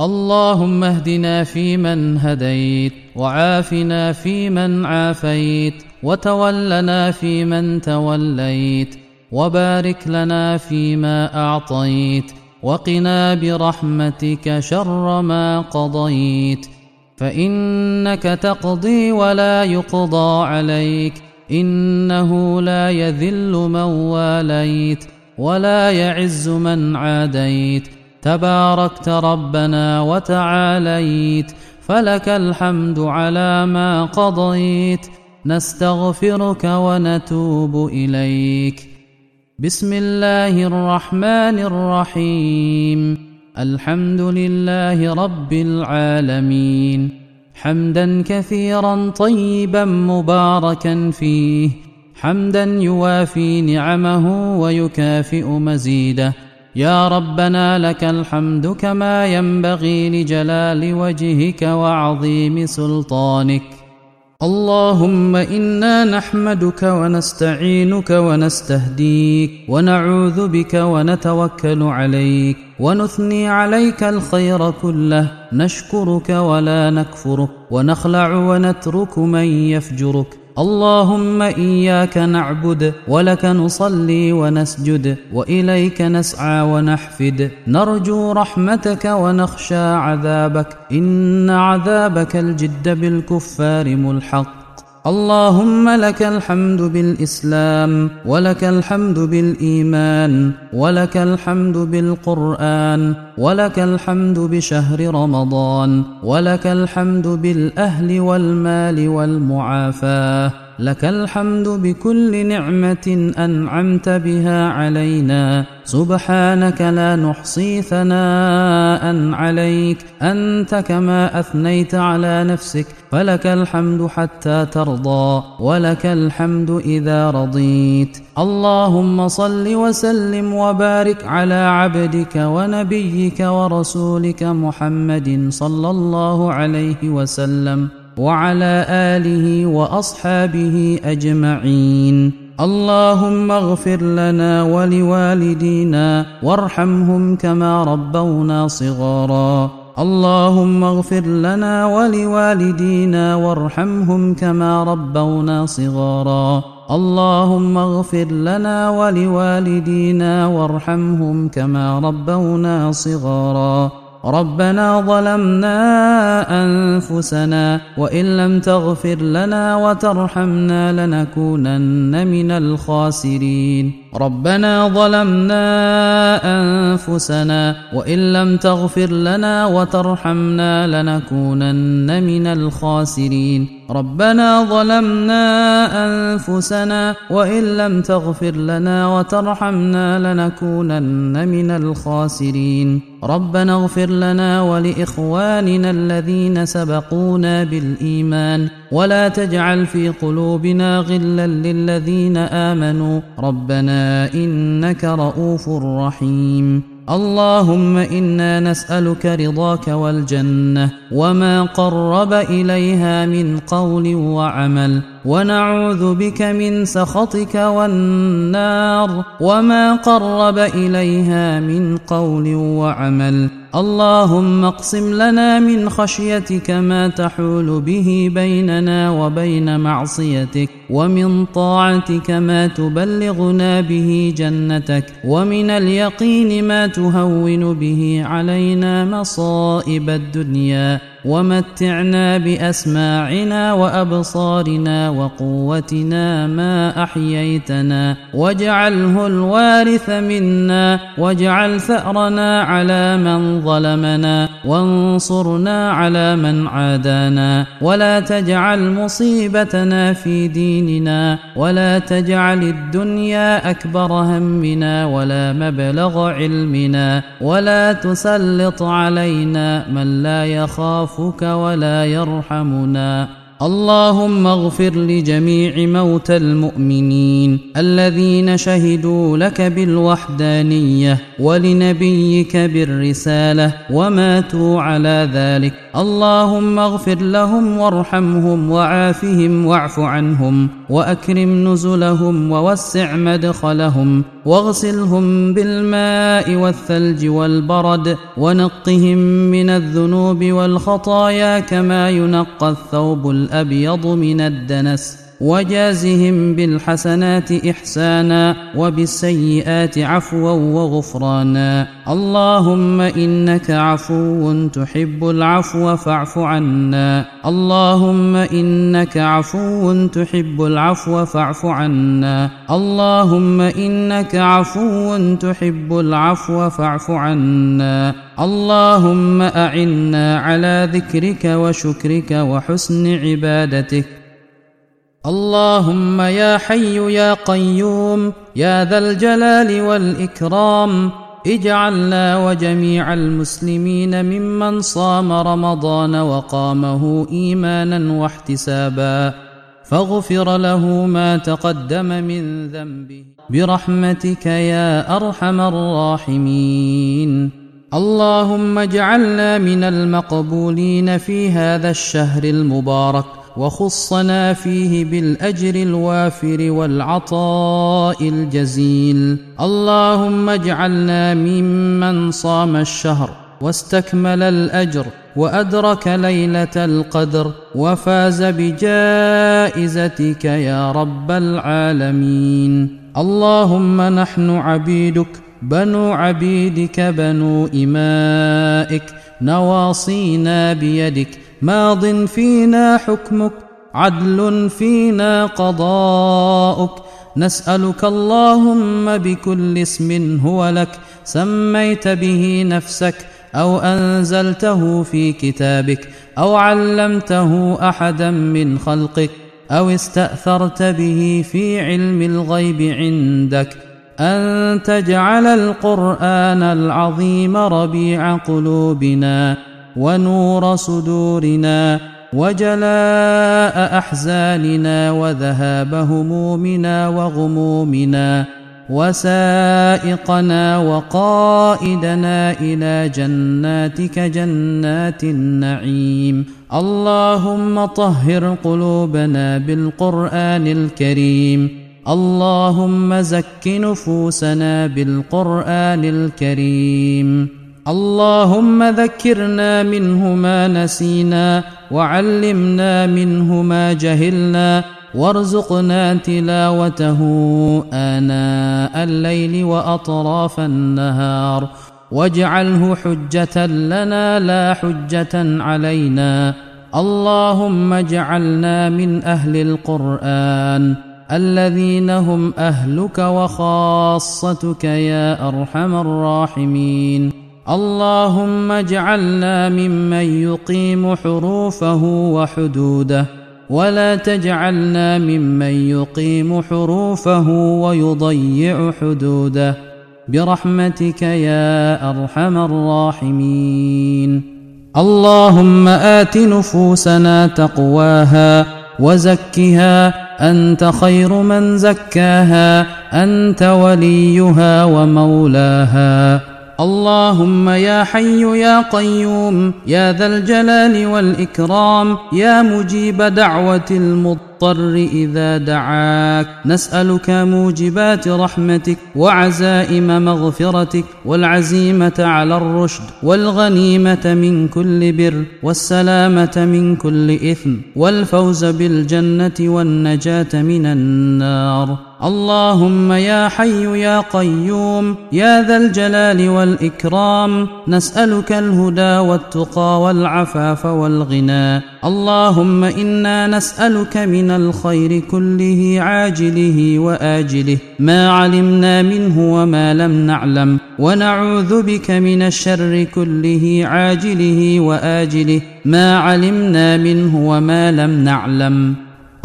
اللهم اهدنا فيمن هديت وعافنا فيمن عافيت وتولنا فيمن توليت وبارك لنا فيما أعطيت وقنا برحمتك شر ما قضيت فإنك تقضي ولا يقضى عليك إنه لا يذل من واليت ولا يعز من عاديت تباركت ربنا وتعاليت فلك الحمد على ما قضيت. نستغفرك ونتوب إليك. بسم الله الرحمن الرحيم. الحمد لله رب العالمين. حمدا كثيرا طيبا مباركا فيه. حمدا يوافي نعمه ويكافئ مزيده. يا ربنا لك الحمد كما ينبغي لجلال وجهك وعظيم سلطانك. اللهم أنا نحمدك ونستعينك ونستهديك ونعوذ بك ونتوكل عليك ونثني عليك الخير كله. نشكرك ولا نكفرك ونخلع ونترك من يفجرك. اللهم إياك نعبد ولك نصلي ونسجد وإليك نسعى ونحفد. نرجو رحمتك ونخشى عذابك. إن عذابك الجد بالكفار ملحق. اللهم لك الحمد بالإسلام ولك الحمد بالإيمان ولك الحمد بالقرآن ولك الحمد بشهر رمضان ولك الحمد بالأهل والمال والمعافاة لك الحمد بكل نعمة أنعمت بها علينا. سبحانك لا نحصي ثناء عليك أنت كما أثنيت على نفسك فلك الحمد حتى ترضى ولك الحمد إذا رضيت. اللهم صل وسلم وبارك على عبدك ونبيك ورسولك محمد صلى الله عليه وسلم وعلى آله وأصحابه أجمعين. اللهم اغفر لنا ولوالدينا وارحمهم كما ربونا صغارا. اللهم اغفر لنا ولوالدينا وارحمهم كما ربونا صغارا. اللهم اغفر لنا ولوالدينا وارحمهم كما ربونا صغارا. ربنا ظلمنا أنفسنا وإن لم تغفر لنا وترحمنا لنكونن من الخاسرين. ربنا ظلمنا أنفسنا وإن لم تغفر لنا وترحمنا لنكونن من الخاسرين. ربنا ظلمنا أنفسنا وإن لم تغفر لنا وترحمنا لنكونن من الخاسرين. ربنا اغفر لنا ولإخواننا الذين سبقونا بالإيمان ولا تجعل في قلوبنا غلا للذين آمنوا. ربنا إنك رءوف رحيم. اللهم إنا نسألك رضاك والجنة وما قرب إليها من قول وعمل. ونعوذ بك من سخطك والنار وما قرب إليها من قول وعمل. اللهم اقسم لنا من خشيتك ما تحول به بيننا وبين معصيتك ومن طاعتك ما تبلغنا به جنتك ومن اليقين ما تهون به علينا مصائب الدنيا. ومتعنا بأسماعنا وأبصارنا وقوتنا ما أحييتنا واجعله الوارث منا واجعل ثأرنا على من ظلمنا وانصرنا على من عادانا ولا تجعل مصيبتنا في ديننا ولا تجعل الدنيا أكبر همنا ولا مبلغ علمنا ولا تسلط علينا من لا يخافك ولا يرحمنا. اللهم اغفر لجميع موتى المؤمنين الذين شهدوا لك بالوحدانية ولنبيك بالرسالة وماتوا على ذلك. اللهم اغفر لهم وارحمهم وعافهم واعف عنهم. وأكرم نزلهم ووسع مدخلهم واغسلهم بالماء والثلج والبرد ونقهم من الذنوب والخطايا كما ينقى الثوب الأبيض من الدنس. وجازهم بالحسنات إحسانا وبالسيئات عفوا وغفرانا. اللهم إنك عفو تحب العفو فاعف عنا. اللهم إنك عفو تحب العفو فاعف عنا. اللهم إنك عفو تحب العفو فاعف عنا. اللهم أعنا على ذكرك وشكرك وحسن عبادتك. اللهم يا حي يا قيوم يا ذا الجلال والإكرام اجعلنا وجميع المسلمين ممن صام رمضان وقامه إيمانا واحتسابا فاغفر له ما تقدم من ذنبه برحمتك يا أرحم الراحمين اللهم اجعلنا من المقبولين في هذا الشهر المبارك وخصنا فيه بالأجر الوافر والعطاء الجزيل. اللهم اجعلنا ممن صام الشهر واستكمل الأجر وأدرك ليلة القدر وفاز بجائزتك يا رب العالمين. اللهم نحن عبيدك بنو عبيدك بنو إمائك نواصينا بيدك ماض فينا حكمك عدل فينا قضاؤك. نسألك اللهم بكل اسم هو لك سميت به نفسك أو أنزلته في كتابك أو علمته أحدا من خلقك أو استأثرت به في علم الغيب عندك. أن تجعل القرآن العظيم ربيع قلوبنا. ونور صدورنا وجلاء أحزاننا وذهاب همومنا وغمومنا وسائقنا وقائدنا إلى جناتك جنات النعيم. اللهم طهر قلوبنا بالقرآن الكريم. اللهم زك نفوسنا بالقرآن الكريم. اللهم ذكرنا منه ما نسينا وعلمنا منه ما جهلنا وارزقنا تلاوته آناء الليل وأطراف النهار واجعله حجة لنا لا حجة علينا. اللهم اجعلنا من أهل القرآن الذين هم أهلك وخاصتك يا أرحم الراحمين. اللهم اجعلنا ممن يقيم حروفه وحدوده ولا تجعلنا ممن يقيم حروفه ويضيع حدوده. برحمتك يا أرحم الراحمين. اللهم آت نفوسنا تقواها وزكها أنت خير من زكاها أنت وليها ومولاها. اللهم يا حي يا قيوم يا ذا الجلال والإكرام يا مجيب دعوة المضطر المضطر إذا دعاك. نسألك موجبات رحمتك وعزائم مغفرتك والعزيمة على الرشد والغنيمة من كل بر والسلامة من كل إثم والفوز بالجنة والنجاة من النار. اللهم يا حي يا قيوم يا ذا الجلال والإكرام. نسألك الهدى والتقى والعفاف والغنى. اللهم إنا نسألك من الخير كله عاجله وآجله. ما علمنا منه وما لم نعلم. ونعوذ بك من الشر كله عاجله وآجله. ما علمنا منه وما لم نعلم.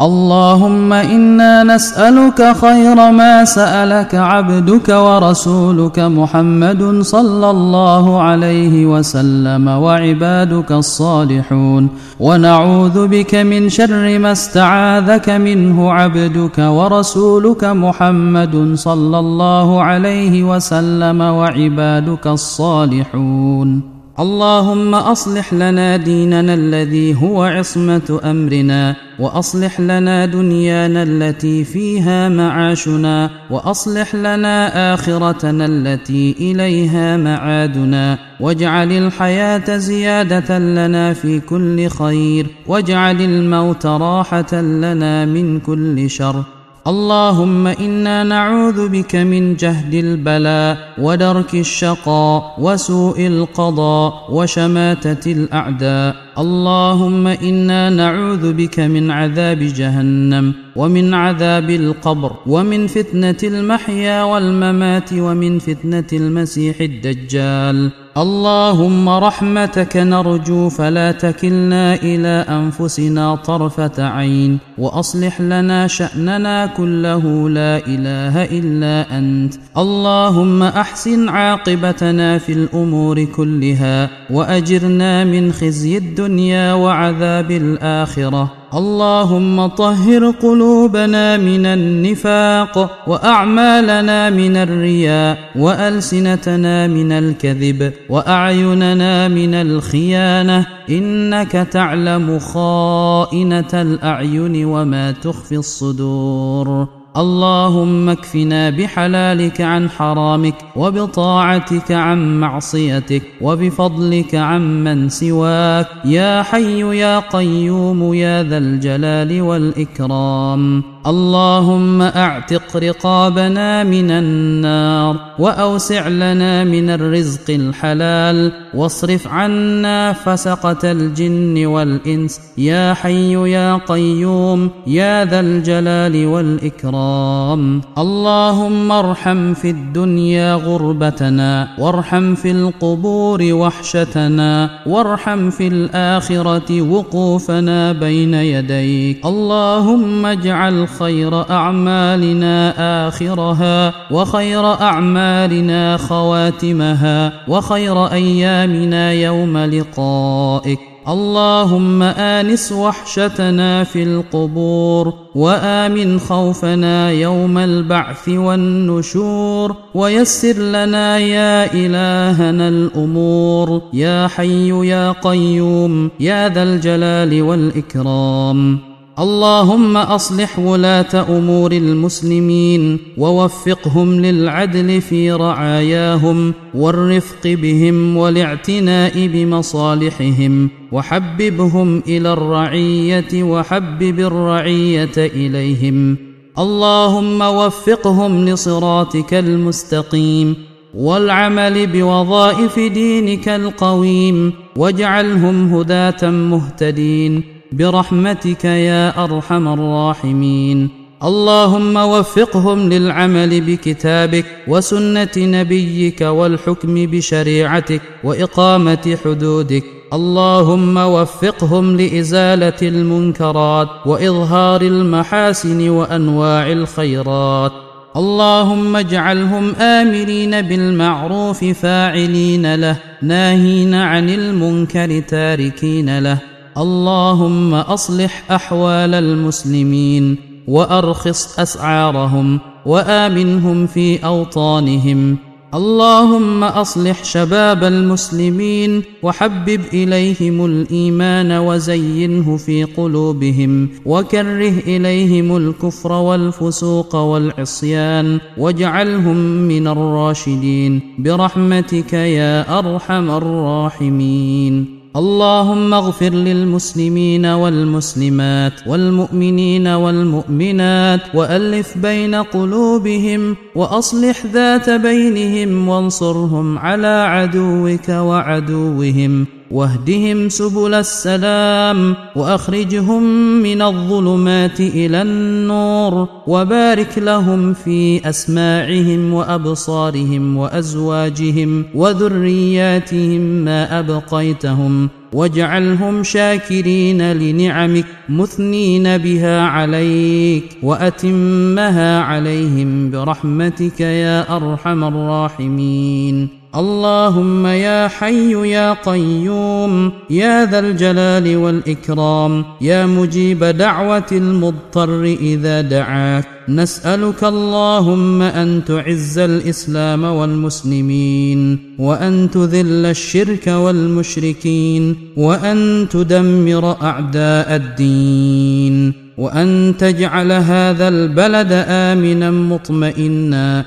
اللهم إنا نسألك خير ما سألك عبدك ورسولك محمد صلى الله عليه وسلم وعبادك الصالحون. ونعوذ بك من شر ما استعاذك منه عبدك ورسولك محمد صلى الله عليه وسلم وعبادك الصالحون. اللهم أصلح لنا ديننا الذي هو عصمة أمرنا وأصلح لنا دنيانا التي فيها معاشنا وأصلح لنا آخرتنا التي إليها معادنا. واجعل الحياة زيادة لنا في كل خير واجعل الموت راحة لنا من كل شر. اللهم إنا نعوذ بك من جهد البلاء ودرك الشقاء وسوء القضاء وشماتة الأعداء. اللهم إنا نعوذ بك من عذاب جهنم ومن عذاب القبر ومن فتنة المحيا والممات ومن فتنة المسيح الدجال. اللهم رحمتك نرجو فلا تكلنا إلى أنفسنا طرفة عين وأصلح لنا شأننا كله لا إله إلا أنت اللهم أحسن عاقبتنا في الأمور كلها وأجرنا من خزي الدنيا وعذاب الآخرة اللهم طهر قلوبنا من النفاق وأعمالنا من الرياء وألسنتنا من الكذب وأعيننا من الخيانة إنك تعلم خائنة الأعين وما تخفي الصدور اللهم اكفنا بحلالك عن حرامك وبطاعتك عن معصيتك وبفضلك عمن سواك. يا حي يا قيوم يا ذا الجلال والإكرام. اللهم أعتق رقابنا من النار وأوسع لنا من الرزق الحلال واصرف عنا فسقة الجن والإنس يا حي يا قيوم يا ذا الجلال والإكرام اللهم ارحم في الدنيا غربتنا وارحم في القبور وحشتنا وارحم في الآخرة وقوفنا بين يديك اللهم اجعل خير أعمالنا آخرها وخير أعمالنا خواتمها وخير أيامنا يوم لقائك. اللهم آنس وحشتنا في القبور وآمن خوفنا يوم البعث والنشور ويسر لنا يا إلهنا الأمور. يا حي يا قيوم يا ذا الجلال والإكرام. اللهم أصلح ولاة أمور المسلمين ووفقهم للعدل في رعاياهم والرفق بهم والاعتناء بمصالحهم وحببهم إلى الرعية وحبب الرعية إليهم اللهم وفقهم لصراطك المستقيم والعمل بوظائف دينك القويم واجعلهم هداة مهتدين برحمتك يا أرحم الراحمين. اللهم وفقهم للعمل بكتابك وسنة نبيك والحكم بشريعتك وإقامة حدودك. اللهم وفقهم لإزالة المنكرات وإظهار المحاسن وأنواع الخيرات. اللهم اجعلهم امرين بالمعروف فاعلين له ناهين عن المنكر تاركين له. اللهم أصلح أحوال المسلمين وأرخص أسعارهم وآمنهم في أوطانهم. اللهم أصلح شباب المسلمين وحبب إليهم الإيمان وزينه في قلوبهم وكره إليهم الكفر والفسوق والعصيان واجعلهم من الراشدين برحمتك يا أرحم الراحمين. اللهم اغفر للمسلمين والمسلمات والمؤمنين والمؤمنات وألف بين قلوبهم وأصلح ذات بينهم وانصرهم على عدوك وعدوهم. واهدهم سبل السلام وأخرجهم من الظلمات إلى النور وبارك لهم في أسماعهم وأبصارهم وأزواجهم وذرياتهم ما أبقيتهم واجعلهم شاكرين لنعمك مثنين بها عليك وأتمها عليهم برحمتك يا أرحم الراحمين اللهم يا حي يا قيوم يا ذا الجلال والإكرام يا مجيب دعوة المضطر إذا دعاك. نسألك اللهم أن تعز الإسلام والمسلمين وأن تذل الشرك والمشركين وأن تدمر أعداء الدين وأن تجعل هذا البلد آمنا مطمئنا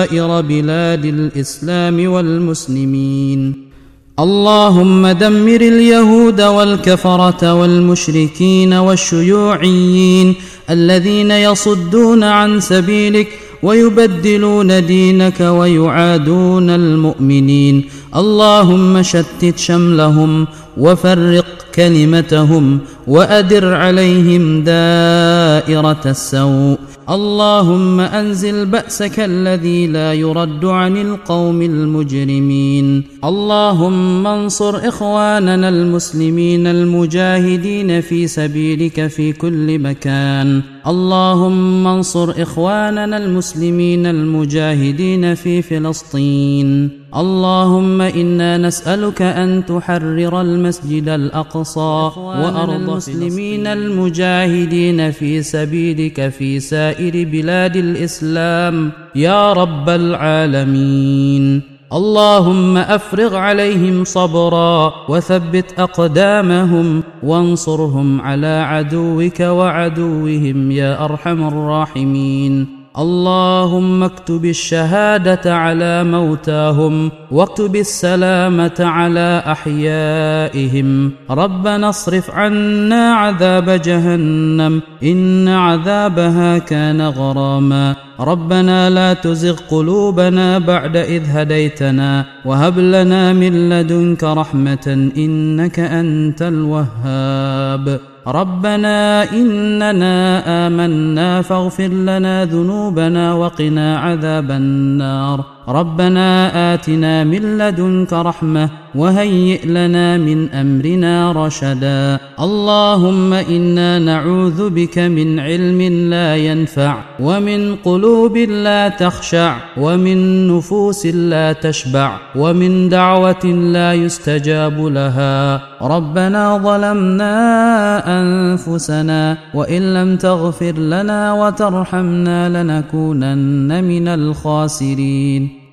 وسائر بلاد الإسلام والمسلمين. اللهم دمر اليهود والكفرة والمشركين والشيوعيين الذين يصدون عن سبيلك ويبدلون دينك ويعادون المؤمنين. اللهم شتت شملهم وفرق كلمتهم وأدر عليهم دائره السوء. اللهم أنزل بأسك الذي لا يرد عن القوم المجرمين. اللهم انصر إخواننا المسلمين المجاهدين في سبيلك في كل مكان. اللهم انصر إخواننا المسلمين المجاهدين في فلسطين. اللهم إنا نسألك أن تحرر المسجد الأقصى وأرض المسلمين المجاهدين في سبيلك في سائر بلاد الإسلام يا رب العالمين. اللهم أفرغ عليهم صبرا وثبت أقدامهم وانصرهم على عدوك وعدوهم يا أرحم الراحمين. اللهم اكتب الشهادة على موتاهم واكتب السلامة على أحيائهم. ربنا اصرف عنا عذاب جهنم إن عذابها كان غراما. ربنا لا تزغ قلوبنا بعد إذ هديتنا وهب لنا من لدنك رحمة إنك أنت الوهاب. ربنا اننا امنا فاغفر لنا ذنوبنا وقنا عذاب النار ربنا آتنا من لدنك رحمة وهيئ لنا من أمرنا رشدا. اللهم إنا نعوذ بك من علم لا ينفع ومن قلوب لا تخشع ومن نفوس لا تشبع ومن دعوة لا يستجاب لها. ربنا ظلمنا أنفسنا وإن لم تغفر لنا وترحمنا لنكونن من الخاسرين.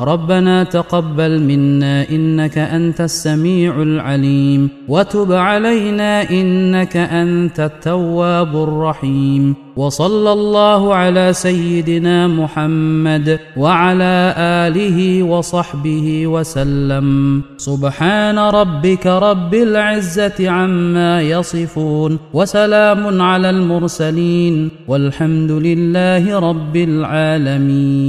ربنا تقبل منا إنك أنت السميع العليم وتب علينا إنك أنت التواب الرحيم وصلى الله على سيدنا محمد وعلى آله وصحبه وسلم سبحان ربك رب العزة عما يصفون وسلام على المرسلين والحمد لله رب العالمين